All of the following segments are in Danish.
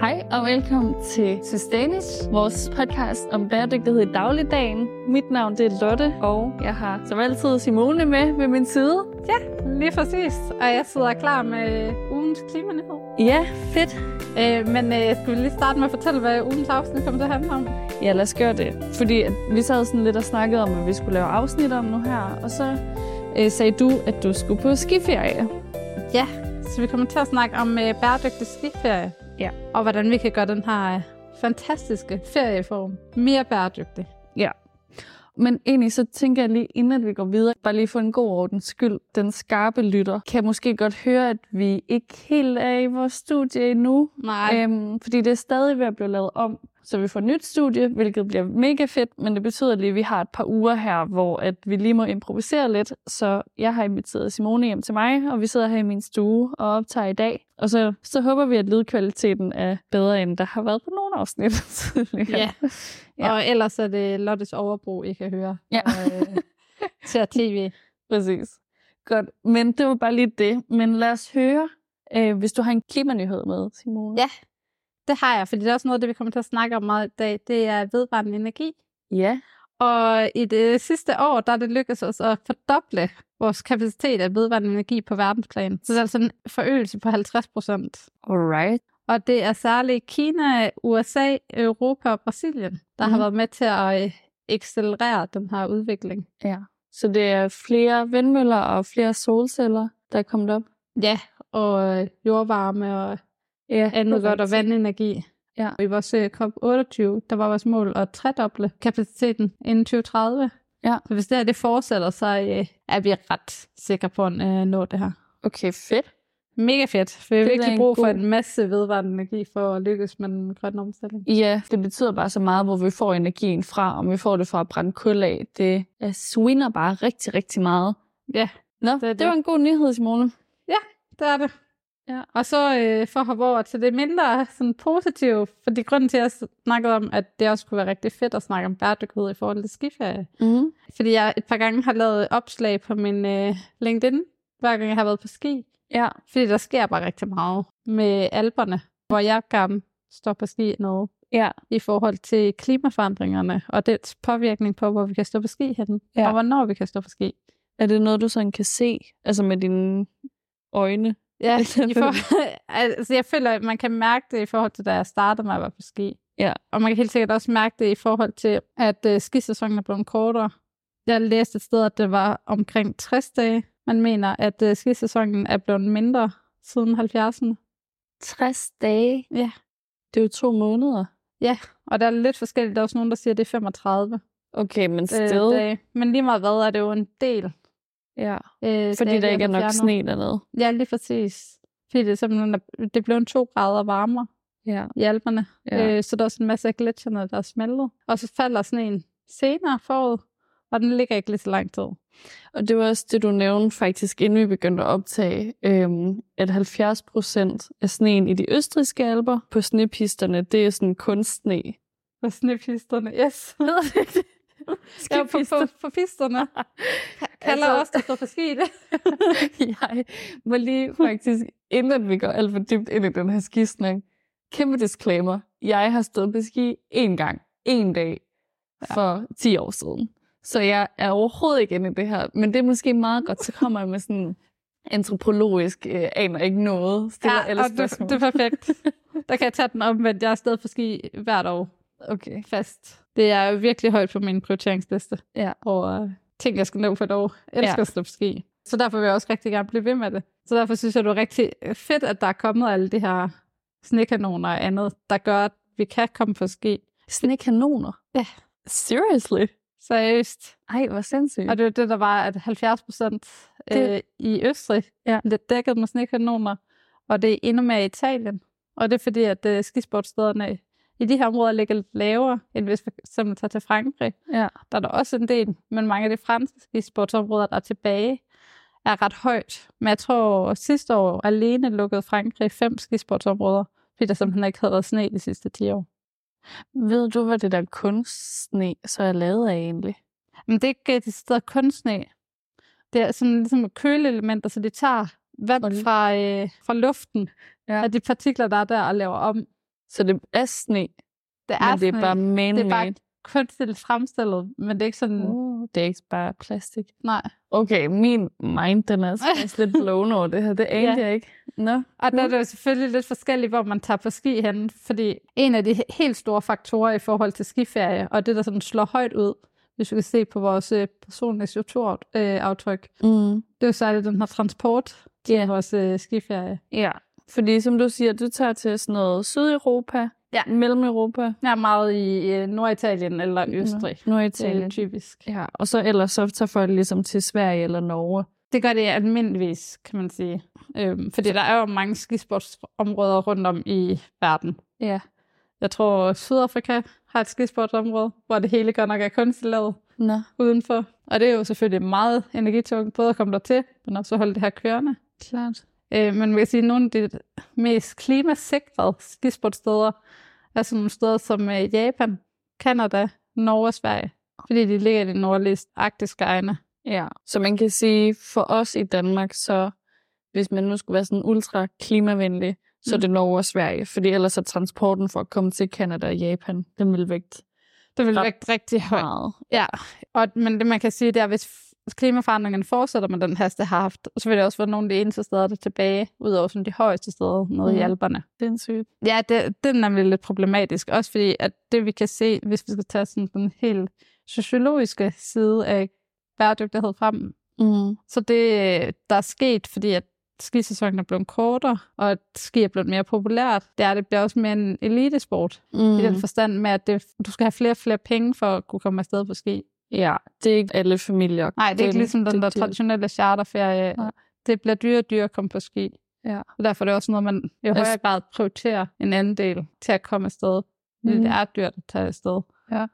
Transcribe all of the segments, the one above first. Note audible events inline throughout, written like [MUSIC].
Hej og velkommen til Sustainish, vores podcast om bæredygtighed i dagligdagen. Mit navn det er Lotte, og jeg har som altid Simone med ved min side. Ja, lige præcis. Og jeg sidder klar med ugens klimanyhed. Ja, fedt. Øh, men øh, skal vi lige starte med at fortælle, hvad ugens afsnit kommer til at handle om? Ja, lad os gøre det. Fordi vi sad sådan lidt og snakkede om, at vi skulle lave afsnit om nu her, og så øh, sagde du, at du skulle på skiferie. Ja, så vi kommer til at snakke om øh, bæredygtig skiferie. Ja. Og hvordan vi kan gøre den her øh, fantastiske ferieform mere bæredygtig. Ja. Men egentlig så tænker jeg lige, inden at vi går videre, bare lige for en god ordens skyld, den skarpe lytter kan måske godt høre, at vi ikke helt er i vores studie endnu. Nej. Øhm, fordi det er stadig ved at blive lavet om, så vi får et nyt studie, hvilket bliver mega fedt, men det betyder lige, at vi har et par uger her, hvor at vi lige må improvisere lidt. Så jeg har inviteret Simone hjem til mig, og vi sidder her i min stue og optager i dag. Og så, så håber vi, at lydkvaliteten er bedre, end der har været på nogle afsnit tidligere. [LAUGHS] Ja. Ja. ja. Og ellers er det Lottes overbrug, I kan høre. Ja. Og, øh, ser tv. [LAUGHS] Præcis. Godt, men det var bare lige det. Men lad os høre, øh, hvis du har en klimanyhed med, Simone. Ja. Det har jeg, fordi det er også noget af det, vi kommer til at snakke om meget i dag. Det er vedvarende energi. Ja. Og i det sidste år, der er det lykkedes os at fordoble vores kapacitet af vedvarende energi på verdensplan. Så det er altså en forøgelse på 50 procent. Alright. Og det er særligt Kina, USA, Europa og Brasilien, der mm. har Mhm. været med til at øh, accelerere den her udvikling. Ja. Så det er flere vindmøller og flere solceller, der er kommet op. Ja, og øh, jordvarme og Ja, andet godt og vandenergi. Ja. I vores øh, COP28, der var vores mål at tredoble kapaciteten inden 2030. Ja. Så hvis det her det fortsætter, så øh, er vi ret sikre på at øh, nå det her. Okay, fedt. Mega fedt, for vi har virkelig brug for god- en masse vedvarende energi for at lykkes med den grønne omstilling. Ja, det betyder bare så meget, hvor vi får energien fra, om vi får det fra at brænde kul af. Det jeg swinner bare rigtig, rigtig meget. Ja, Nå, Det det, det. var en god nyhed, Simone. det er det. Ja. Og så øh, for at hoppe over til det mindre sådan positive, fordi grunden til, at jeg snakkede om, at det også kunne være rigtig fedt at snakke om bæredygtighed i forhold til skiferie, Mm. Fordi jeg et par gange har lavet opslag på min øh, LinkedIn, hver gang jeg har været på ski. Ja, Fordi der sker bare rigtig meget med alberne, hvor jeg gerne står på ski noget ja, i forhold til klimaforandringerne og dets påvirkning på, hvor vi kan stå på ski henne, Ja. og hvornår vi kan stå på ski. Er det noget, du sådan kan se, altså med dine øjne? Ja, [LAUGHS] i for, [LAUGHS] altså jeg føler, at man kan mærke det i forhold til, da jeg startede at være på ski. Ja. Og man kan helt sikkert også mærke det i forhold til, at uh, skisæsonen er blevet kortere. Jeg læste et sted, at det var omkring 60 dage. Man mener, at uh, skisæsonen er blevet mindre siden 70'erne. 60 dage? Ja. Det er jo to måneder. Og der er lidt forskelligt. Der er også nogen, der siger, at det er 35 Okay, men øh, still. dage. Men lige meget hvad, er det jo en del. Ja. Øh, Fordi der ikke er nok fjernet. sne dernede. Ja, lige præcis. Fordi det er simpelthen, det blev en to grader varmere. Ja. i Alperne. Ja. Øh, så der er også en masse af gletsjerne, der er smeltet. Og så falder sneen senere foråret, og den ligger ikke lige så lang tid. Og det var også det, du nævnte faktisk, inden vi begyndte at optage, øhm, at 70 procent af sneen i de østriske alber på snepisterne, det er sådan kunstsne. På snepisterne, yes. ja, på, på, på pisterne. [LAUGHS] Kalder Altså- også, der står på ski det. jeg må lige faktisk, inden vi går alt for dybt ind i den her skisnak, kæmpe disclaimer. Jeg har stået på ski én gang, en dag, for 10 år siden. Så jeg er overhovedet ikke inde i det her. Men det er måske meget godt, så kommer jeg med sådan antropologisk, øh, aner ikke noget, stiller ja, alle og det, det er perfekt. [LAUGHS] Der kan jeg tage den omvendt. Jeg er afsted på ski hvert år Okay. fast. Det er virkelig højt på min prioriteringsliste. Ja. Og uh, ting, jeg skal nå for et år. Jeg elsker Ja. at stå på ski. Så derfor vil jeg også rigtig gerne blive ved med det. Så derfor synes jeg, det er rigtig fedt, at der er kommet alle de her snekanoner og andet, der gør, at vi kan komme på ski. Snekanoner? Ja. Seriously? Seriøst. Ej, hvor sindssygt. Og det var det, der var, at 70 procent Det- øh, i Østrig Ja. lidt dækket med snekanoner, og det er endnu mere i Italien. Og det er fordi, at øh, skisportstederne i de her områder ligger lidt lavere, end hvis vi simpelthen tager til Frankrig. Ja. Der er der også en del, men mange af de franske skisportsområder, der er tilbage, er ret højt. Men jeg tror, sidste år alene lukkede Frankrig fem skisportsområder, fordi der simpelthen ikke havde været sne de sidste 10 år. Ved du, hvad det der kunstsne så er lavet af egentlig? Men det er ikke det stedet kun sne. Det er sådan ligesom køleelementer, så de tager vand fra, øh, fra luften, Ja. af de partikler, der er der, og laver om. Så det er sne, Det men det er bare man-made. det er bare kunstigt fremstillet, men det er ikke sådan... Uh, det er ikke bare plastik. Nej. Okay, min mind, den er faktisk [LAUGHS] lidt blown over det her. Det anede Ja. jeg ikke. Nå. Og der er det jo selvfølgelig lidt forskelligt, hvor man tager på ski hen, fordi en af de he- helt store faktorer i forhold til skiferie, og det, der sådan slår højt ud, hvis vi kan se på vores øh, personlige CO2-aftryk, Mm. det er jo særligt den her transport til Ja. vores øh, skiferie. Ja, fordi som du siger, du tager til sådan noget Sydeuropa, Ja. Mellem-Europa, er meget i øh, Norditalien eller Østrig. Norditalien. typisk. Ja, og så ellers så tager folk ligesom til Sverige eller Norge. Det gør det almindeligvis, kan man sige. Øhm, fordi der er jo mange skisportsområder rundt om i verden. Ja. Jeg tror, Sydafrika har et skisportsområde, hvor det hele godt nok er kunstigt lavet Nå. udenfor. Og det er jo selvfølgelig meget energitungt, både at komme der til, men også at holde det her kørende. Klart. Øh, men man kan sige, at nogle af de mest klimasikrede skisportsteder er sådan nogle steder som øh, Japan, Kanada, Norge og Sverige. Fordi de ligger i de nordlige arktiske egne. Ja, så man kan sige, for os i Danmark, så hvis man nu skulle være sådan ultra klimavenlig, så Mm. det Norge og Sverige, fordi ellers er transporten for at komme til Kanada og Japan, den vil vægt Det vil Ret vægt rigtig højt. meget. Ja, og, men det man kan sige, det er, hvis f- klimaforandringerne fortsætter med den hast, det har haft, så vil det også være nogle af de eneste steder, der er tilbage, udover sådan de højeste steder nede mm. i Mhm. Alperne. Sindssygt. Ja, det, det er nemlig lidt problematisk. Også fordi, at det vi kan se, hvis vi skal tage sådan den helt sociologiske side af bæredygtighed frem, Mm. så det, der er sket, fordi at skisæsonen er blevet kortere, og at ski er blevet mere populært, det er, det bliver også mere en elitesport. Mm. I den forstand med, at det, du skal have flere og flere penge for at kunne komme afsted på ski. Ja, det er ikke alle familier. Nej, det er ikke ligesom den der traditionelle charterferie. Nej. Det bliver dyrere og dyrere at komme på ski. Ja. Og derfor er det også noget, man i Altså- højere grad prioriterer en anden del til at komme afsted. Mm. det er dyrt at tage afsted. Ja.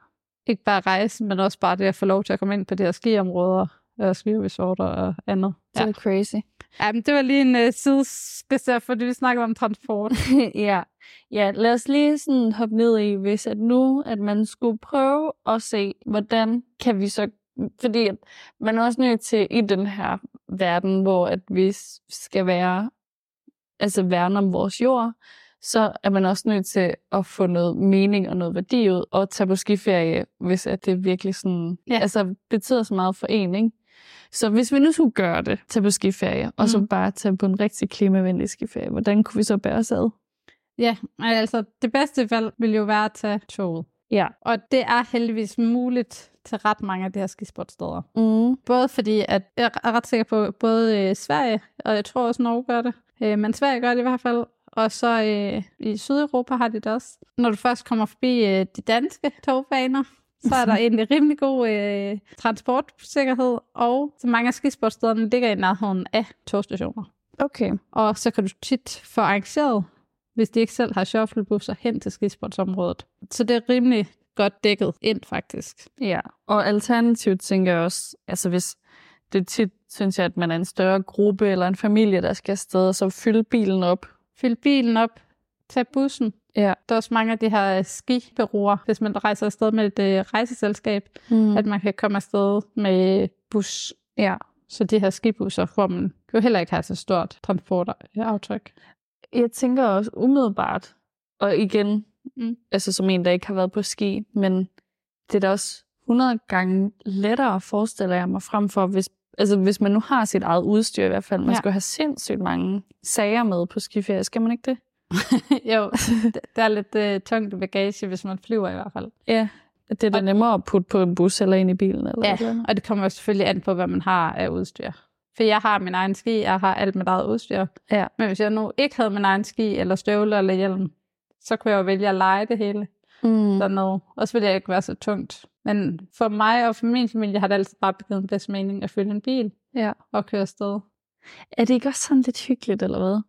Ikke bare rejse, men også bare det at få lov til at komme ind på de her skiområder, og skiresorter og andet. Det er crazy. Ja, men det var lige en uh, sideskridt, fordi vi snakkede om transport. [LAUGHS] ja. Ja, lad os lige sådan hoppe ned i, hvis at nu, at man skulle prøve at se, hvordan kan vi så, fordi at man er også nødt til i den her verden, hvor at vi skal være, altså værne om vores jord, så er man også nødt til at få noget mening og noget værdi ud, og tage på skiferie, hvis at det virkelig sådan, Ja. altså betyder så meget for en, ikke? Så hvis vi nu skulle gøre det, tage på skiferie, og så Mhm. bare tage på en rigtig klimavenlig skiferie, hvordan kunne vi så bære os ad? Ja, altså det bedste valg ville jo være at tage toget. Ja. Og det er heldigvis muligt til ret mange af de her skisportsteder. Mm. Både fordi, at jeg er ret sikker på, både øh, Sverige, og jeg tror også Norge gør det, øh, men Sverige gør det i hvert fald, og så øh, i Sydeuropa har de det også. Når du først kommer forbi øh, de danske togbaner, så er der [LAUGHS] egentlig rimelig god øh, transportsikkerhed, og så mange af skisportstederne ligger i nærheden af togstationer. Okay. Og så kan du tit få arrangeret, hvis de ikke selv har shuttlebusser hen til skisportsområdet. Så det er rimelig godt dækket ind, faktisk. Ja, og alternativt tænker jeg også, altså hvis det tit, synes jeg, at man er en større gruppe eller en familie, der skal afsted, så fylde bilen op. Fyld bilen op, tag bussen. Ja. Der er også mange af de her skibureauer, hvis man rejser afsted med et øh, rejseselskab, Mm. mm. at man kan komme afsted med bus. Ja. Så de her skibusser, hvor man jo heller ikke har så stort transportaftryk. Jeg tænker også umiddelbart, og igen, Mm. altså som en, der ikke har været på ski, men det er da også 100 gange lettere, forestiller jeg mig, frem for, hvis, altså hvis man nu har sit eget udstyr i hvert fald. Man Ja. skal have sindssygt mange sager med på skiferie, skal man ikke det? [LAUGHS] jo, det, er lidt øh, tungt bagage, hvis man flyver i hvert fald. Ja. Det er da Og- nemmere at putte på en bus eller ind i bilen. Eller Ja, eller og det kommer jo selvfølgelig an på, hvad man har af udstyr. For jeg har min egen ski, jeg har alt mit eget udstyr. Ja. Men hvis jeg nu ikke havde min egen ski, eller støvler eller hjelm, så kunne jeg jo vælge at lege det hele Mm. dernede. Og så ville det ikke være så tungt. Men for mig og for min familie har det altid bare givet en bedst mening at følge en bil Ja. og køre afsted. Er det ikke også sådan lidt hyggeligt, eller hvad?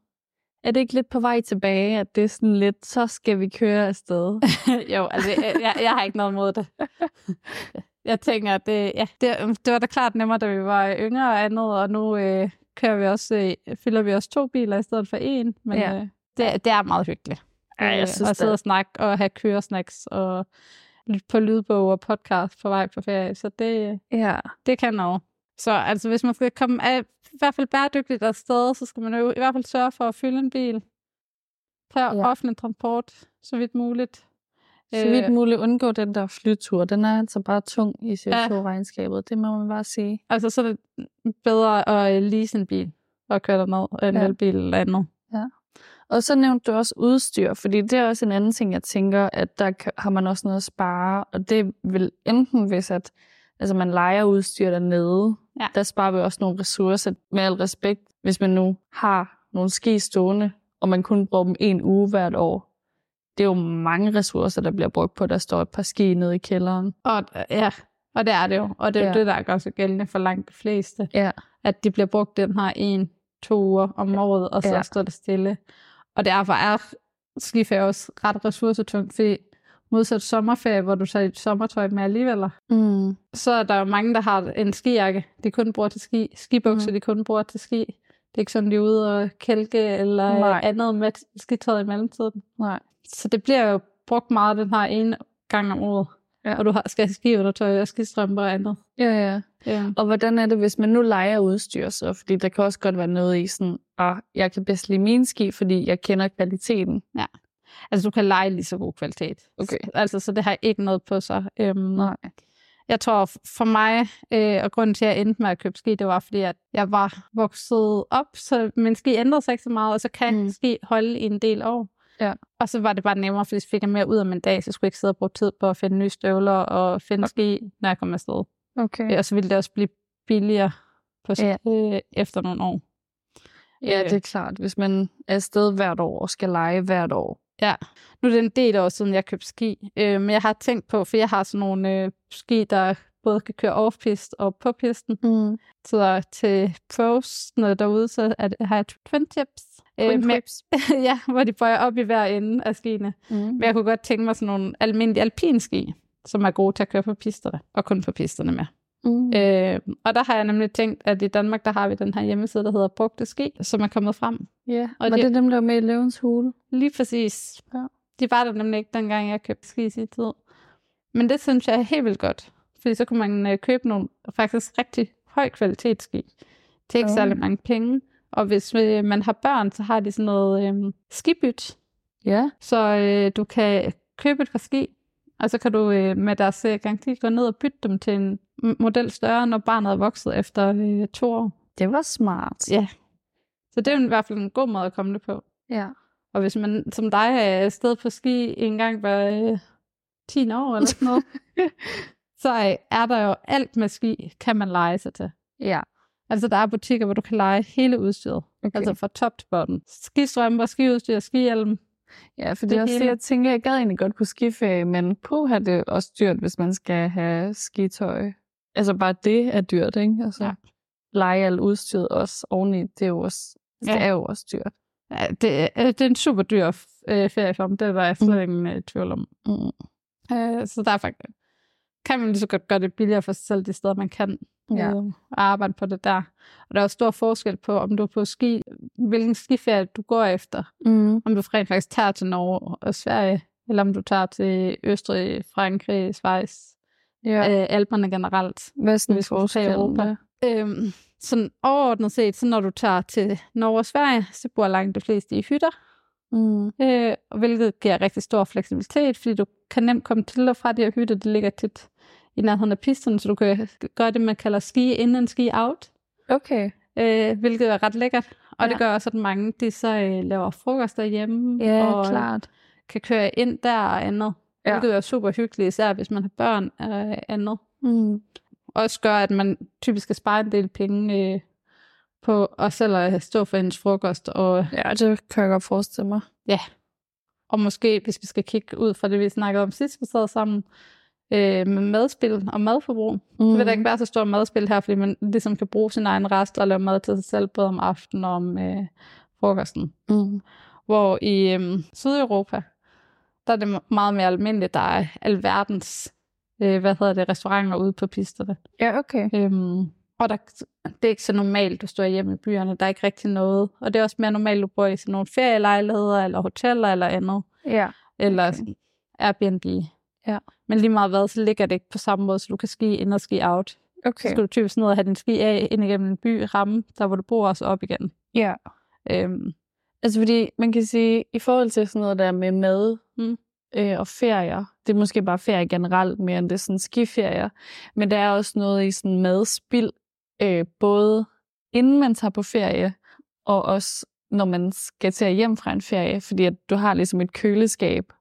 Er det ikke lidt på vej tilbage, at det er sådan lidt, så skal vi køre afsted? [LAUGHS] jo, altså jeg, jeg, jeg har ikke noget mod det. [LAUGHS] Jeg tænker, at det, ja, det, det var da klart nemmere, da vi var yngre og andet, og nu øh, kører vi også, øh, fylder vi også to biler i stedet for en. Men Ja. øh, det, det er meget hyggeligt. Ja, jeg Øh, synes at sidde og snakke og have køresnacks og lytte på lydbog og podcast på vej på ferie. Så det, Ja. det kan noget. Så altså, hvis man skal komme af, i hvert fald bæredygtigt afsted, så skal man jo i hvert fald sørge for at fylde en bil. Tag ja. offentlig transport, så vidt muligt. Så vidt muligt undgå den der flytur. Den er altså bare tung i Ja. CO2-regnskabet. Det må man bare sige. Altså, så er det bedre at lease en bil og køre derned, end Ja. ja. elbil eller andet. Og så nævnte du også udstyr, fordi det er også en anden ting, jeg tænker, at der har man også noget at spare, og det vil enten, hvis at, altså man leger udstyr dernede, Ja. der sparer vi også nogle ressourcer. Med al respekt, hvis man nu har nogle ski stående, og man kun bruger dem en uge hvert år, det er jo mange ressourcer, der bliver brugt på, der står et par ski nede i kælderen. Og, ja, og det er det jo. Og det er Ja. det, der gør sig gældende for langt de fleste. Ja. At de bliver brugt den her en, to uger om året, og så Ja. står det stille. Og derfor er skiferie også ret ressourcetungt, fordi modsat sommerferie, hvor du tager dit sommertøj med alligevel, Mm. så er der jo mange, der har en skijakke, de kun bruger til ski. Skibukser, Mm. de kun bruger til ski. Det er ikke sådan, de er ude og kælke eller. Nej. andet med skitøjet i mellemtiden. Nej. Så det bliver jo brugt meget den her ene gang om året. Ja. Og du har, skal have skiundertøj og skistrømper og andet. Ja, ja. Ja. Og hvordan er det, hvis man nu leger udstyr så? Fordi der kan også godt være noget i sådan, at jeg kan bedst lide mine ski, fordi jeg kender kvaliteten. Altså, du kan lege lige så god kvalitet. Okay. Altså, så det har ikke noget på sig. Øhm, Nej. Jeg tror for mig, øh, og grunden til, at jeg endte med at købe ski, det var fordi, at jeg var vokset op, så min ski ændrede sig ikke så meget, og så kan mm. ski holde i en del år. Ja. Og så var det bare nemmere, fordi så fik jeg mere ud af min dag, så jeg skulle ikke sidde og bruge tid på at finde nye støvler og finde Okay. ski, når jeg kom afsted. Okay. Og så ville det også blive billigere på, Ja. øh, efter nogle år. Ja, Øh. det er klart. Hvis man er afsted hvert år og skal lege hvert år. Ja, nu er det en del år siden, jeg købte ski. Øh, men jeg har tænkt på, for jeg har sådan nogle øh, ski, der både kan køre off-pist og på pisten. Mm. Så til pros, når derude, så er det, har jeg twin tips. Twin med, trips. [LAUGHS] ja, hvor de bøjer op i hver ende af skiene. Mm. Men jeg kunne godt tænke mig sådan nogle almindelige alpinski, som er gode til at køre på pisterne, og kun på pisterne med. Mm. Øh, og der har jeg nemlig tænkt, at i Danmark, der har vi den her hjemmeside, der hedder Brugte Ski, som er kommet frem. Ja, og var det- det dem, der var med i Løvens Hule? Lige præcis. Ja. De var der nemlig ikke, dengang jeg købte ski i sin tid. Men det synes jeg er helt vildt godt. Fordi så kunne man øh, købe nogle faktisk rigtig høj kvalitetsski. Til ikke Ja. særlig mange penge. Og hvis øh, man har børn, så har de sådan noget øh, skibyt. Ja. Så øh, du kan købe et par ski, og så kan du øh, med deres øh, garanti gå ned og bytte dem til en model større, når barnet er vokset efter øh, to år. Det var smart. Ja. Så det er jo i hvert fald en god måde at komme det på. Ja. Og hvis man som dig er afsted på ski en gang hver øh, 10 år eller sådan noget, [LAUGHS] så øh, er der jo alt med ski, kan man lege sig til. Ja. Altså der er butikker, hvor du kan lege hele udstyret. Okay. Altså fra top til bottom. Skistrømper, skiudstyr, skihjelm. ja, for det, det er også det, hele. jeg tænker, jeg gad egentlig godt på skiferie, men puha, det er også dyrt, hvis man skal have skitøj. Altså bare det er dyrt, ikke? Altså, ja. Lege alt udstyret også oveni, det er jo også, ja. det er jo også dyrt. Ja, det, er- det er en super dyr øh, ferieform, det der jeg slet ingen øh, tvivl om. Mm. Øh, så der er faktisk, kan man lige så godt gøre det billigere for sig selv, de steder man kan Ja. øh, arbejde på det der. Og der er jo stor forskel på, om du er på ski, hvilken skiferie du går efter. Mm. Om du rent faktisk tager til Norge og Sverige, eller om du tager til Østrig, Frankrig, Schweiz, Ja. øh, Alperne generelt. Er sådan vi skulle til Europa. Øhm, sådan overordnet set, så når du tager til Norge og Sverige, så bor langt de fleste i hytter, Mm. øh, hvilket giver rigtig stor fleksibilitet, fordi du kan nemt komme til og fra de her hytter, det ligger tit i nærheden af pisterne, så du kan gøre det, man kalder ski in and ski out, Okay. øh, hvilket er ret lækkert. Og Ja. ja. det gør også, at mange de så øh, laver frokost derhjemme, Ja, og klart. kan køre ind der og andet. Ja. Ja. Hvilket er super hyggeligt, især hvis man har børn og andet. Mm. Også gør, at man typisk skal spare en del penge øh, på og selv at stå for hendes frokost. Og, Ja, det kan jeg godt forestille mig. og måske, hvis vi skal kigge ud fra det, vi snakkede om sidst, vi sad sammen, øh, med madspil og madforbrug. Mm. Så vil der ikke være så stor madspil her, fordi man ligesom kan bruge sin egen rest og lave mad til sig selv, både om aftenen og om øh, frokosten. Mm. Hvor i øhm, Sydeuropa, der er det meget mere almindeligt, der er alverdens øh, hvad hedder det, restauranter ude på pisterne. Ja, okay. Øhm, og der, det er ikke så normalt, du står hjemme i byerne. Der er ikke rigtig noget. Og det er også mere normalt, du bor i sådan nogle ferielejligheder, eller hoteller, eller andet. Ja. Eller Okay. okay. Airbnb. Ja. Men lige meget hvad, så ligger det ikke på samme måde, så du kan ski ind og ski out. Så Okay. skal du typisk ned og have din ski af ind igennem en by, ramme, der hvor du bor, og så op igen. Ja. Øhm, Altså fordi man kan sige, i forhold til sådan noget der med mad Mm. øh, og ferier, det er måske bare ferie generelt mere end det er sådan skiferier, men der er også noget i sådan madspild, øh, både inden man tager på ferie, og også når man skal til at hjem fra en ferie, fordi at du har ligesom et køleskab,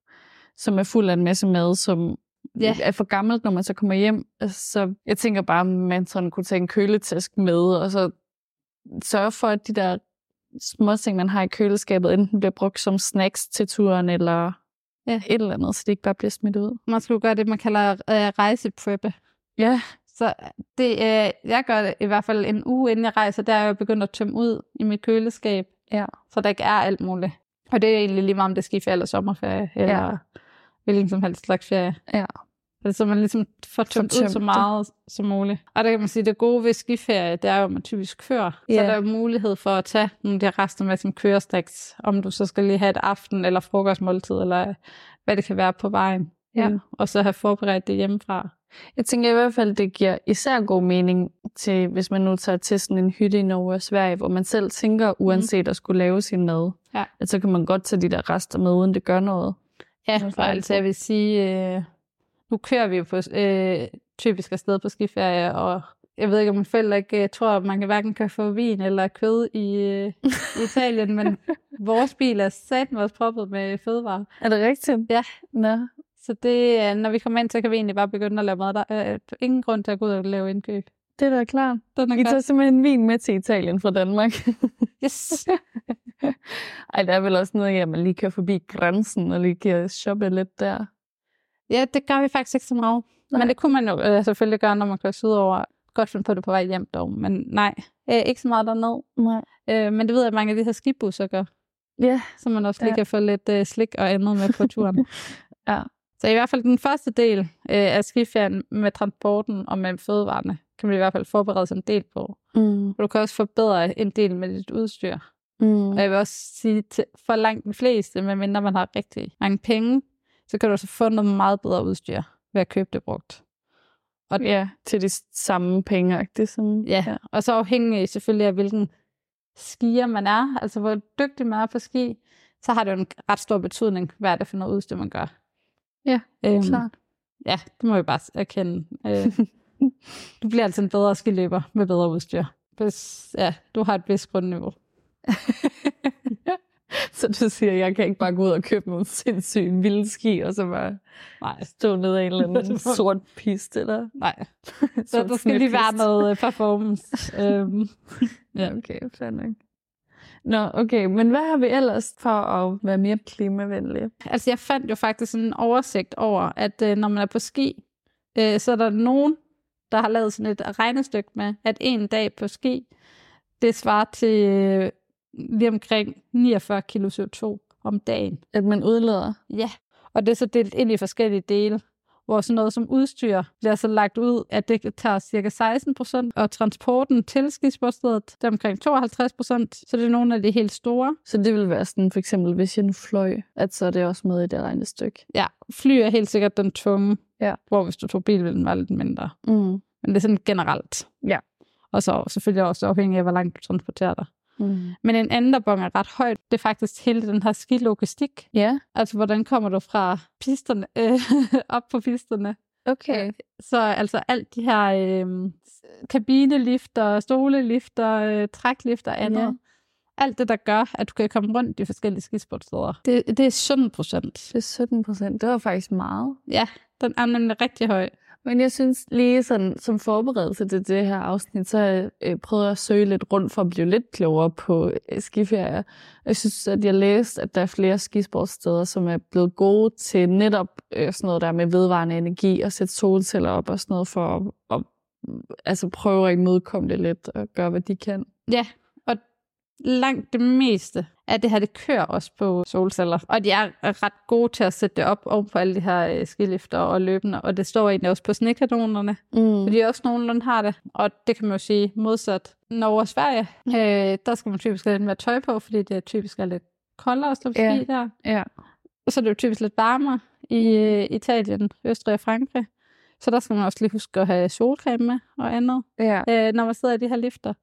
som er fuld af en masse mad, som Ja. er for gammelt, når man så kommer hjem. Så jeg tænker bare, om man sådan kunne tage en køletæsk med, og så sørge for, at de der små ting, man har i køleskabet, enten bliver brugt som snacks til turen, eller Ja. et eller andet, så det ikke bare bliver smidt ud. Man skulle gøre det, man kalder øh, rejsepreppe. Ja, Så det, øh, jeg gør det i hvert fald en uge inden jeg rejser, der er jeg begyndt at tømme ud i mit køleskab, ja. så der ikke er alt muligt. Og det er egentlig lige meget, om det er skiferie eller sommerferie, eller Ja. Hvilken som helst slags ferie. Ja. Altså, så man ligesom får tømt ud tømt så det. meget som muligt. Og der kan man sige, det gode ved skiferie, det er jo, at man typisk kører. Så Ja. der er mulighed for at tage nogle af de her rester med som kørestaks, om du så skal lige have et aften- eller frokostmåltid, eller hvad det kan være på vejen. Ja. Mm. Og så have forberedt det hjemmefra. Jeg tænker i hvert fald, det giver især god mening til, hvis man nu tager til sådan en hytte i Norge og Sverige, hvor man selv tænker, uanset at skulle lave sin mad, Ja. at så kan man godt tage de der rester med, uden det gør noget. Ja, for altså jeg vil sige, øh, nu kører vi jo på, øh, typisk afsted på skiferie, og jeg ved ikke, om mine forældre ikke øh, tror, at man kan hverken kan få vin eller kød i, øh, Italien, men [LAUGHS] vores bil er sat med os proppet med fødevarer. Er det rigtigt? Ja. Nå. Så det, er- når vi kommer ind, så kan vi egentlig bare begynde at lave mad. Der er ingen grund til at gå ud og lave indkøb. Det er da klart. Den er I tager godt. simpelthen vin med til Italien fra Danmark. [LAUGHS] Yes. [LAUGHS] Ej, der er vel også noget, at man lige kører forbi grænsen og lige kan shoppe lidt der. Ja, det gør vi faktisk ikke så meget. Nej. Men det kunne man jo øh, selvfølgelig gøre, når man kører sydover. Godt finde på det på vej hjem dog, men nej, øh, ikke så meget derned. Nej. Øh, men det ved jeg, at mange af de her skibusser gør. Ja. så man også lige Ja. kan få lidt øh, slik og andet med på turen. [LAUGHS] Ja. Så i hvert fald den første del øh, af skiferien med transporten og med fødevarene, kan man i hvert fald forberede sig en del på. Mm. Og du kan også forbedre en del med dit udstyr. Mm. Og jeg vil også sige, til, for langt de fleste, medmindre man har rigtig mange penge, så kan du også få noget meget bedre udstyr ved at købe det brugt. Og ja, til de samme penge, det som... Ja, ja. og så afhængig selvfølgelig af, hvilken skier man er, altså hvor dygtig man er på ski, så har det jo en ret stor betydning, hvad er det for noget udstyr, man gør. Ja, øhm, klart. Ja, det må jeg bare erkende. Øh, [LAUGHS] du bliver altså en bedre skiløber med bedre udstyr. Hvis ja, du har et vist grundniveau. [LAUGHS] så du siger, at jeg kan ikke bare gå ud og købe nogle sindssyge vilde ski, og så bare Nej, stå ned af en eller [LAUGHS] anden sort piste, eller nej. [LAUGHS] Så der skal lige være noget øh, performance. øhm, Ja, okay, fair nok. Nå, okay, men hvad har vi ellers for at være mere klimavenlige? altså, jeg fandt jo faktisk en oversigt over, at øh, når man er på ski, øh, så er der nogen, der har lavet sådan et regnestykke med, at en dag på ski, det svarer til øh, lige omkring 49 kilo CO2 om dagen. At man udleder? Ja, og det er så delt ind i forskellige dele, hvor sådan noget som udstyr bliver så lagt ud, at det tager cirka 16 procent, og transporten til skisportstedet, det er omkring 52 procent, så det er nogle af de helt store. Så det vil være sådan, for eksempel, hvis jeg nu fløj, at så er det også med i det regnestykke. Ja, fly er helt sikkert den tunge, Ja. hvor hvis du tog bil, ville den være lidt mindre. Mm. Men det er sådan generelt. Ja. Og så selvfølgelig også afhængig af, hvor langt du transporterer dig. Mm. Men en anden, der bonger ret højt, det er faktisk hele den her skilogistik. Ja, Altså, hvordan kommer du fra pisterne, øh, [LAUGHS] op på pisterne? okay. Så altså alt de her øh, kabinelifter, stolelifter, øh, træklifter og andet. Ja. Alt det, der gør, at du kan komme rundt de forskellige skisportsteder. Det, det er 17 procent. Det er 17 procent. Det var faktisk meget. Ja, den er nemlig rigtig høj. Men jeg synes lige sådan, som forberedelse til det her afsnit, så har jeg øh, prøvet at søge lidt rundt for at blive lidt klogere på øh, skiferier. Jeg synes, at jeg læste, at der er flere skisportsteder, som er blevet gode til netop øh, sådan noget der med vedvarende energi og sætte solceller op og sådan noget for at, at altså prøve at imødekomme det lidt og gøre, hvad de kan. Ja, langt det meste af det her, det kører også på solceller. Og de er ret gode til at sætte det op oven på alle de her øh, skilifter og løbende. Og det står egentlig også på snekanonerne. Mm. Fordi også nogenlunde har det. Og det kan man jo sige modsat Norge og Sverige. Øh, der skal man typisk have lidt mere tøj på, fordi det typisk er lidt koldere at stå på ski der. Ja. Så er det jo typisk lidt varmere i øh, Italien, Østrig og Frankrig. Så der skal man også lige huske at have solcreme med og andet, Ja. øh, når man sidder i de her lifter.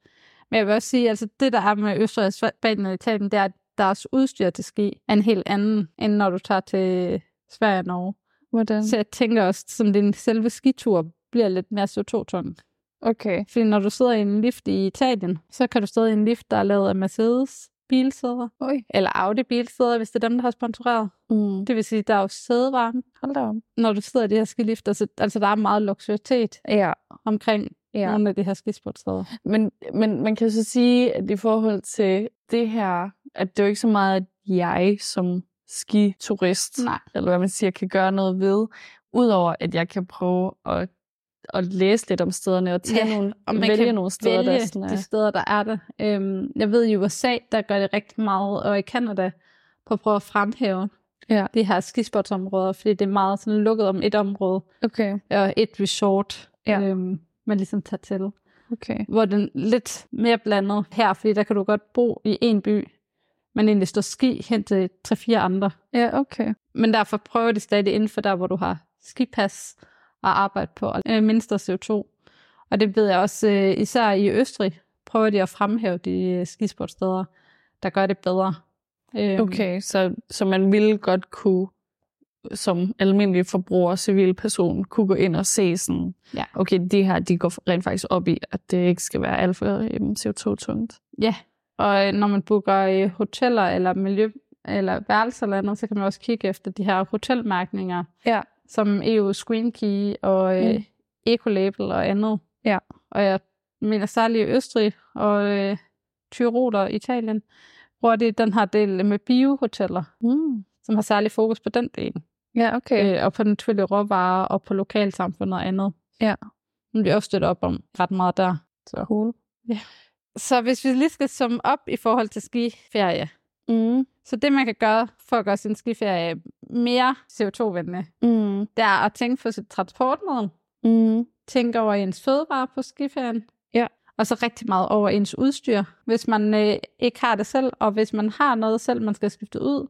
Men jeg vil også sige, altså det der er med Østrig og Spanien og Italien, det er, at deres udstyr til ski er en helt anden, end når du tager til Sverige og Norge. Hvordan? Så jeg tænker også, som din selve skitur bliver lidt mere CO2-tung. Okay. Fordi når du sidder i en lift i Italien, så kan du sidde i en lift, der er lavet af Mercedes bilsæder, Oj. eller Audi bilsæder, hvis det er dem, der har sponsoreret. Mm. Det vil sige, der er jo sædevarme, Hold da op. når du sidder i de her skilifter. Så, altså, der er meget luksuritet Ja. omkring ja. nogle af de her skisportsteder. Men, men man kan så sige, at i forhold til det her, at det er jo ikke så meget, at jeg som skiturist, Nej. eller hvad man siger, kan gøre noget ved, udover at jeg kan prøve at, at læse lidt om stederne og tage Ja, nogle, og man vælge kan nogle steder, vælge der sådan de er. steder, der er der. Øhm, jeg ved i USA, der gør det rigtig meget, og i Canada, på at prøve at fremhæve Ja. de her skisportsområder, fordi det er meget sådan lukket om et område, Okay, og et resort, Ja. øhm, man ligesom tager til. okay. Hvor den lidt mere blandet her, fordi der kan du godt bo i en by, men egentlig stå ski hen til tre-fire andre. Ja, okay. Men derfor prøver de stadig inden for der, hvor du har skipas og arbejde på og øh, mindste CO2. Og det ved jeg også, øh, især i Østrig, prøver de at fremhæve de øh, skisportsteder, der gør det bedre. Øhm, Okay, så, så man ville godt kunne som almindelig forbruger, civilperson, kunne gå ind og se sådan, Ja. okay, de her, de går rent faktisk op i, at det ikke skal være alt for øhm, CO2-tungt. Ja, og øh, når man booker øh, hoteller eller miljø eller værelser eller andet, så kan man også kigge efter de her hotelmærkninger, Ja. som EU Screen Key og øh, Mm. mm. Ecolabel og andet. Ja. Og jeg mener særligt i Østrig og øh, Tyrol og Italien, hvor det er den her del med biohoteller, Mm. som har særlig fokus på den del. Ja, okay. Øh, og på naturlige råvarer og på lokalsamfundet og andet. Ja. Men vi også støtter op om ret meget der. Så. Cool. så hvis vi lige skal summe op i forhold til skiferie, Mm. så det man kan gøre for at gøre sin skiferie mere CO2-venlig, Mm. det er at tænke på sit transportmiddel, Mm. tænke over ens fødevarer på skiferien, Ja. og så rigtig meget over ens udstyr. Hvis man øh, ikke har det selv, og hvis man har noget selv, man skal skifte ud,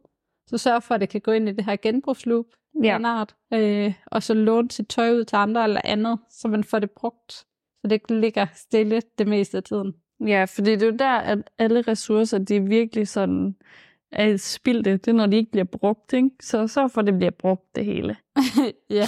så sørg for, at det kan gå ind i det her genbrugsloop, Ja. en art, øh, og så låne sit tøj ud til andre eller andet, så man får det brugt, så det ikke ligger stille det meste af tiden. Ja, fordi det er jo der, at alle ressourcer, de er virkelig sådan er spildte. Det er, når de ikke bliver brugt, ikke? Så så for, det bliver brugt, det hele. [LAUGHS] ja.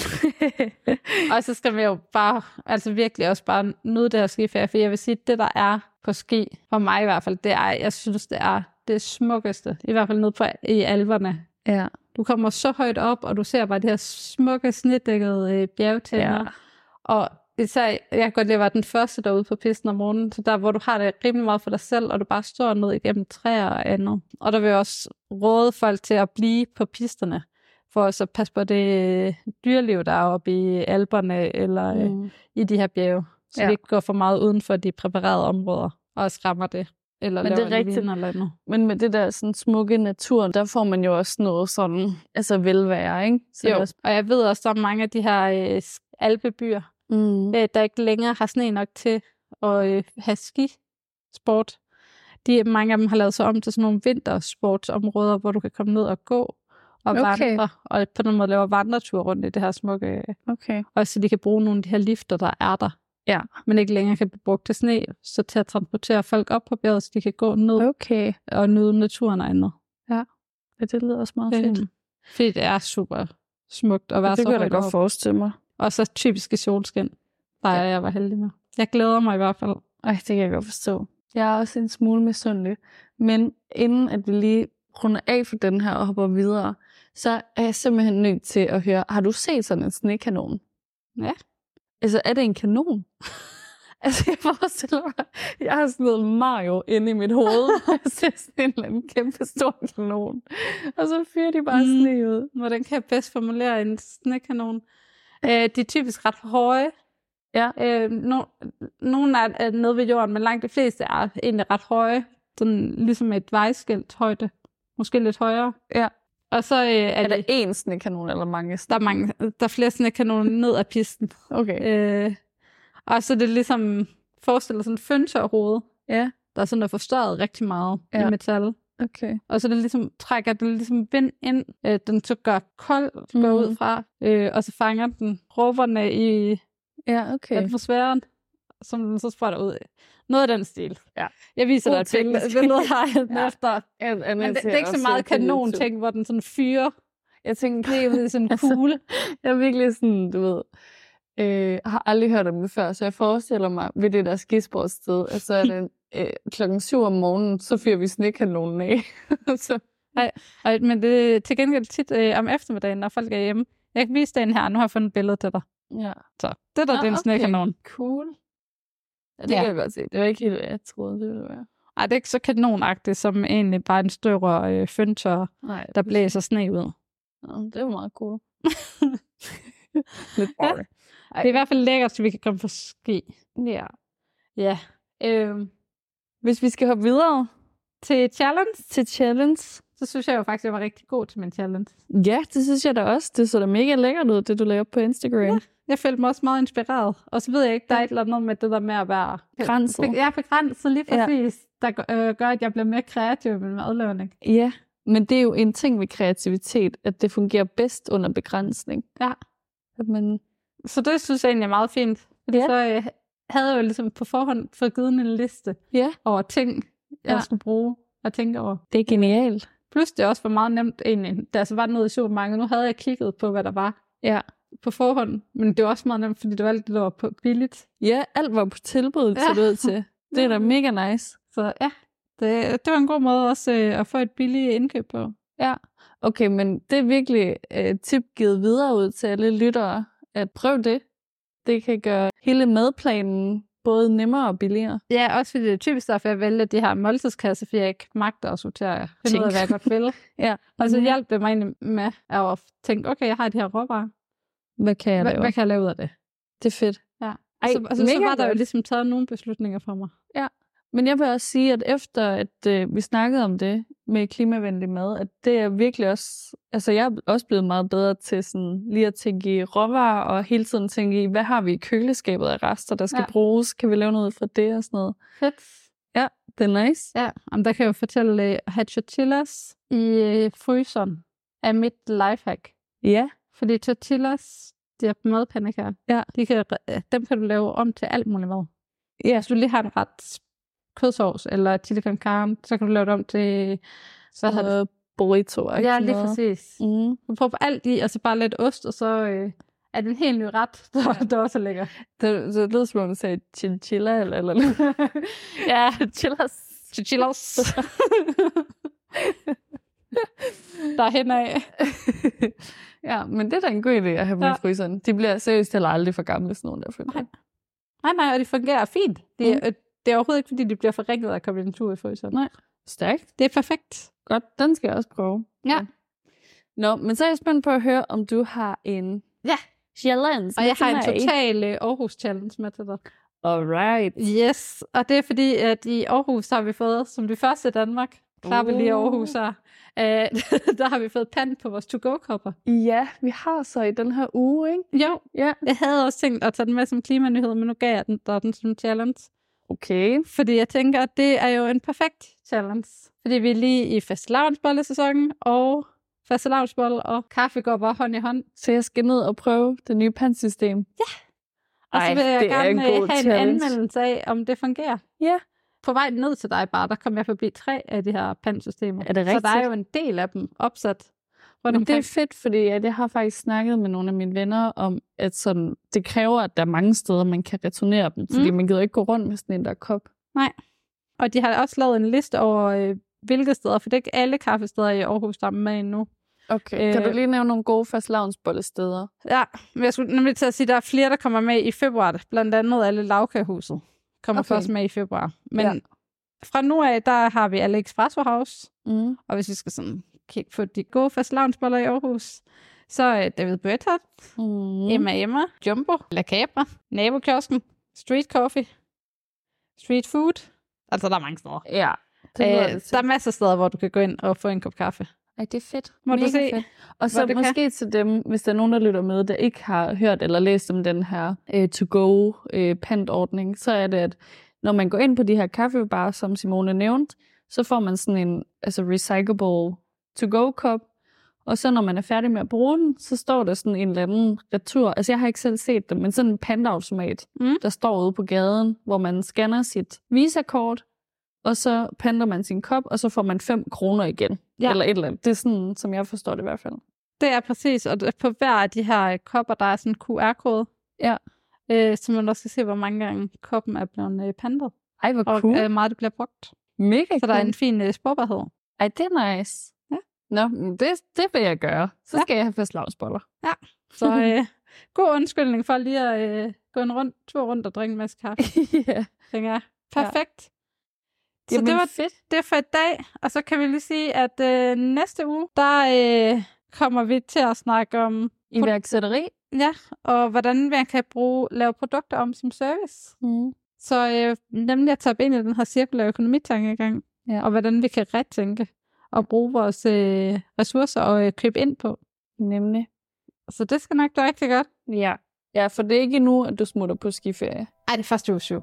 [LAUGHS] og så skal vi jo bare, altså virkelig også bare nyde det her skiferie, for jeg vil sige, det der er på ski, for mig i hvert fald, det er, jeg synes, det er det smukkeste, i hvert fald nede på, i alverne. ja. Du kommer så højt op, og du ser bare de her smukke, snedækkede øh, bjergtænder. Ja. Og især, jeg kan godt lide at være den første derude på pisten om morgenen, så der, hvor du har det rimelig meget for dig selv, og du bare står ned igennem træer og andet. Og der vil jeg også råde folk til at blive på pisterne, for at passe på det øh, dyreliv, der er oppe i alberne, eller øh, Mm. i de her bjerge. Så ja. det ikke går for meget uden for de præparerede områder, og skræmmer det. Eller Men det er rigtigt. vin Eller andet. Men med det der sådan smukke natur, der får man jo også noget sådan, altså velvære, ikke? Så Jo, også, og jeg ved også, er mange af de her øh, alpebyer, mm. øh, der ikke længere har sne nok til at øh, have skisport. De, mange af dem har lavet sig om til sådan nogle vintersportsområder, hvor du kan komme ned og gå og Okay. vandre, og på den måde laver vandretur rundt i det her smukke, Okay. også så de kan bruge nogle af de her lifter, der er der. Ja. Men ikke længere kan blive brugt til sne, så til at transportere folk op på bjerget, så de kan gå ned Okay. og nyde naturen og andet. Ja, det lyder også meget fedt. Øhm, fordi det er super smukt at være det så kan jeg da godt oppe. forestille mig. Og så typiske solskin, der Ja. ja. jeg var heldig med. Jeg glæder mig i hvert fald. Ej, det kan jeg godt forstå. Jeg er også en smule misundelig. Men inden at vi lige runder af for den her og hopper videre, så er jeg simpelthen nødt til at høre, har du set sådan en snekanon? Ja. Altså, er det en kanon? [LAUGHS] altså, jeg forestiller mig, jeg har sådan noget Mario inde i mit hoved, og [LAUGHS] jeg ser sådan en eller anden kæmpe stor kanon. Og så fyrer de bare Mm. mm. sne ud. Hvordan kan jeg bedst formulere en snekanon? Øh, de er typisk ret høje. Ja. Øh, no, nogle er, er nede ved jorden, men langt de fleste er egentlig ret høje. Sådan ligesom et vejskilt højde. Måske lidt højere. Ja. Og så øh, er, Er det, der én snekanon eller mange? der, er mange, der er flere snekanoner ned ad pisten. Okay. Øh, og så er det ligesom, forestiller sådan en føntørhoved, Ja, der er sådan er forstørret rigtig meget ja. I metal. okay. Og så det ligesom trækker det ligesom vind ind, øh, den så gør kold, går Mhm. ud fra, øh, og så fanger den råberne i Ja, okay. atmosfæren, som den så spreder ud. Noget af den stil. Ja. Jeg viser God dig et billede, billede her [LAUGHS] Ja. efter. Jeg Men det, det er ikke så meget kanon ting, hvor den sådan fyrer Jeg tænker, det er sådan en [LAUGHS] Altså, kugle. jeg er virkelig sådan, du ved, øh, har aldrig hørt om det før, så jeg forestiller mig ved det der skisportsted, at så er det [LAUGHS] øh, klokken syv om morgenen, så fyrer vi snekanonen af. så, Og, men det er til gengæld tit øh, om eftermiddagen, når folk er hjemme. Jeg kan vise den her. Nu har jeg fundet et billede til dig. ja. Så det der, Nå, det er en okay. snekanon. Cool. Ja, det Ja. kan jeg godt se. Det var ikke helt, hvad jeg troede, det ville være. Ej, det er ikke så kanonagtigt, som egentlig bare en større øh, fyndtør, Nej, der blæser sne ud. Ja, det var meget cool. [LAUGHS] Lidt Ja. Det er i hvert fald lækkert, så vi kan komme på ski. Ja. Ja. Øhm, Hvis vi skal hoppe videre til challenge, til challenge. så synes jeg jo faktisk, at jeg var rigtig god til min challenge. Ja, det synes jeg da også. Det så da mega lækkert ud, det du lavede på Instagram. Ja. Jeg følte mig også meget inspireret. Og så ved jeg ikke, der er et eller andet med det der med at være... Begrænset. Jeg er begrænset lige Ja. præcis, der gør- øh, gør, at jeg bliver mere kreativ med min madlavning. ja, men det er jo en ting ved kreativitet, at det fungerer bedst under begrænsning. Ja. At man, Så det synes jeg egentlig er meget fint. Ja. så øh, havde jeg jo ligesom på forhånd fået givet en liste ja, over ting, jeg Ja. skulle bruge og tænke over. det er genialt. Plus det også var meget nemt egentlig, da jeg så var nede i supermarkedet. Nu havde jeg kigget på, hvad der var Ja. på forhånd, men det var også meget nemt, fordi det var alt det, der var på billigt. Ja, alt var på tilbud Ja. ud til. Det er da mega nice. Så ja, det, det var en god måde også øh, at få et billigt indkøb på. Ja, okay, men det er virkelig øh, tip givet videre ud til alle lyttere, at prøv det. Det kan gøre hele madplanen både nemmere og billigere. Ja, også fordi det er typisk derfor, jeg vælger de her måltidskasser, fordi jeg ikke magter at sortere. Finde ud af, Ting. hvad jeg godt vil. Ja. Og så hjalp det mig egentlig med at tænke, okay, jeg har de her råvarer. Hvad kan jeg Hvad, lave? hvad kan jeg lave ud af det? Det er fedt. Ja. Ej, så, altså, så var der jo ligesom taget nogle beslutninger for mig. Men jeg vil også sige, at efter at øh, vi snakkede om det med klimavenlig mad, at det er virkelig også, altså jeg er også blevet meget bedre til sådan lige at tænke i råvarer og hele tiden tænke i, hvad har vi i køleskabet af rester, der skal Ja. ja. bruges? Kan vi lave noget ud fra det og sådan noget? Fedt. Det er nice. Ja, om der kan jeg jo fortælle, at have tortillas i øh, fryseren er mit lifehack. Ja, Fordi tortillas, de er madpandekager. Ja. De kan, øh, dem kan du lave om til alt muligt mad. ja. Hvis du lige har en ret kødsovs eller chili con carne, så kan du lave det om til... Hvad hedder det? Burrito Ja, lige præcis. Mm. Du prøver på alt i, og så bare lidt ost, og så øh, er det en helt ny ret, [LAUGHS] der, der også er lækker. Det, det lyder som om, du sagde chinchilla eller eller noget. [LAUGHS] ja, Chillas. chillos. [LAUGHS] der er henad. ja, men det er da en god idé at have dem Ja. i fryseren. De bliver seriøst heller aldrig for gamle, sådan nogle der føler. jeg. Nej, nej, og det fungerer fint. Det, Mm. Det er overhovedet ikke, fordi de bliver forringet af at komme en tur i fryseren. Nej. Stærkt. Det er perfekt. Godt, den skal jeg også prøve. Ja. Nå, men så er jeg spændt på at høre, om du har en Ja. challenge. Og jeg har en total øh, Aarhus-challenge med til dig. Alright. Yes, og det er fordi, at i Aarhus har vi fået, som det første i Danmark, klapper lige Uh. Aarhus her, øh, [LAUGHS] der har vi fået pand på vores to-go-kopper. Ja, vi har så i den her uge, ikke? Jo, Ja. jeg havde også tænkt at tage den med som klimanyhed, men nu gav jeg den, der den som challenge. Okay. Fordi jeg tænker, at det er jo en perfekt challenge. Fordi vi er lige i fastelavnsbollesæsonen, og fastelavnsbolle og kaffe går bare hånd i hånd. Så jeg skal ned og prøve det nye pandsystem. Og så Ej, vil jeg er gerne en øh, have en challenge. anmeldelse af, om det fungerer. Ja. På vej ned til dig bare, der kom jeg forbi tre af de her pandsystemer. Er det Så der er rigtigt? jo en del af dem opsat rundt Men det omkring. er fedt, fordi at jeg har faktisk snakket med nogle af mine venner om, at sådan, det kræver, at der er mange steder, man kan returnere dem. Fordi Mm. man gider ikke gå rundt med sådan en der kop. Og de har også lavet en liste over, øh, hvilke steder, for det er ikke alle kaffesteder i Aarhus, der er med endnu. Okay. Kan Øh, du lige nævne nogle gode fastlavnsbollesteder? Ja, men jeg skulle nemlig til at sige, at der er flere, der kommer med i februar. Blandt andet alle lavkagehuset kommer Okay. først med i februar. Men Ja. ja. fra nu af, der har vi alle Espresso House. Mm. Og hvis vi skal sådan på de gode fastlavnsboller i Aarhus, så er David Bretton, Mm. mm. Emma Emma, Jumbo, La Cabra, Nabokiosken, Street Coffee, Street Food. Altså, der er mange steder. Ja. Det Øh, det der er masser af steder, hvor du kan gå ind og få en kop kaffe. Ej, det er fedt. Må du Mega se, fedt. Og så det kan? måske til dem, hvis der er nogen, der lytter med, der ikke har hørt eller læst om den her øh, to-go øh, pantordning, så er det, at når man går ind på de her kaffebarer, som Simone nævnte, så får man sådan en altså recyclable to-go kop, Og så når man er færdig med at bruge den, så står der sådan en eller anden retur. Altså jeg har ikke selv set det, men sådan en panteautomat, Mm. der står ude på gaden, hvor man scanner sit visakort, og så panter man sin kop, og så får man 5 kroner igen. Ja. Eller et eller andet. Det er sådan, som jeg forstår det i hvert fald. Det er præcis, og på hver af de her øh, kopper, der er sådan en QR-kode. Ja. Øh, så man også kan se, hvor mange gange koppen er blevet øh, pantet, Ej, hvor og cool. øh, meget det bliver brugt. Mega Så der er cool. en fin øh, sporbarhed. Ej, det er nice. Ja. Nå, det, det vil jeg gøre. Så Ja. skal jeg have fastlavsboller. Så øh, [LAUGHS] god undskyldning for lige at øh, gå en rund, tur rundt og drikke en masse kaffe, [LAUGHS] ja. tænker jeg. Perfekt. Så Jamen, det var fedt. det for i dag, og så kan vi lige sige, at øh, næste uge, der øh, kommer vi til at snakke om, Iværksætteri. ja, og hvordan man kan bruge, lave produkter om som service. Mm. Så øh, nemlig at tage ind i den her cirkulære økonomitankegang, Ja. og hvordan vi kan retænke og bruge vores øh, ressourcer og øh, købe ind på. Nemlig. Så det skal nok blive rigtig godt. Ja. Ja, for det er ikke nu, at du smutter på skiferie. Ej, det er første uge syv.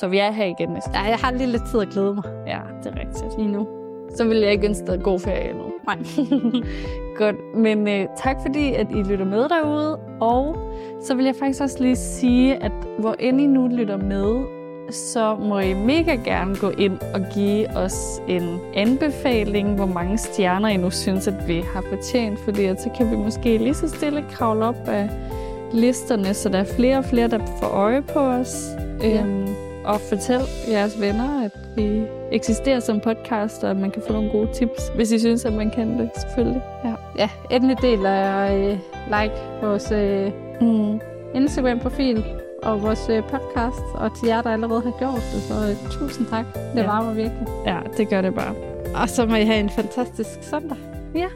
Så vi er her igen næste Ja, jeg har lige lidt tid at glæde mig Ja, det er rigtigt. lige nu. Så vil jeg ikke ønske dig god ferie nu. Nej. [LAUGHS] Godt, men øh, tak fordi, at I lytter med derude. Og så vil jeg faktisk også lige sige, at hvor end I nu lytter med, så må I mega gerne gå ind og give os en anbefaling, hvor mange stjerner I nu synes, at vi har fortjent, fordi at så kan vi måske lige så stille kravle op af listerne, så der er flere og flere, der får øje på os. Ja. Øhm, og fortæl jeres venner, at vi eksisterer som podcast, og at man kan få nogle gode tips, hvis I synes, at man kan det, selvfølgelig. Ja. Ja, endelig del af øh, like vores øh, Mm. Instagram-profil og vores øh, podcast, og til jer, der allerede har gjort det, så øh, tusind tak. Det Ja. varmer virkelig. ja, det gør det bare. Og så må I have en fantastisk søndag. Ja,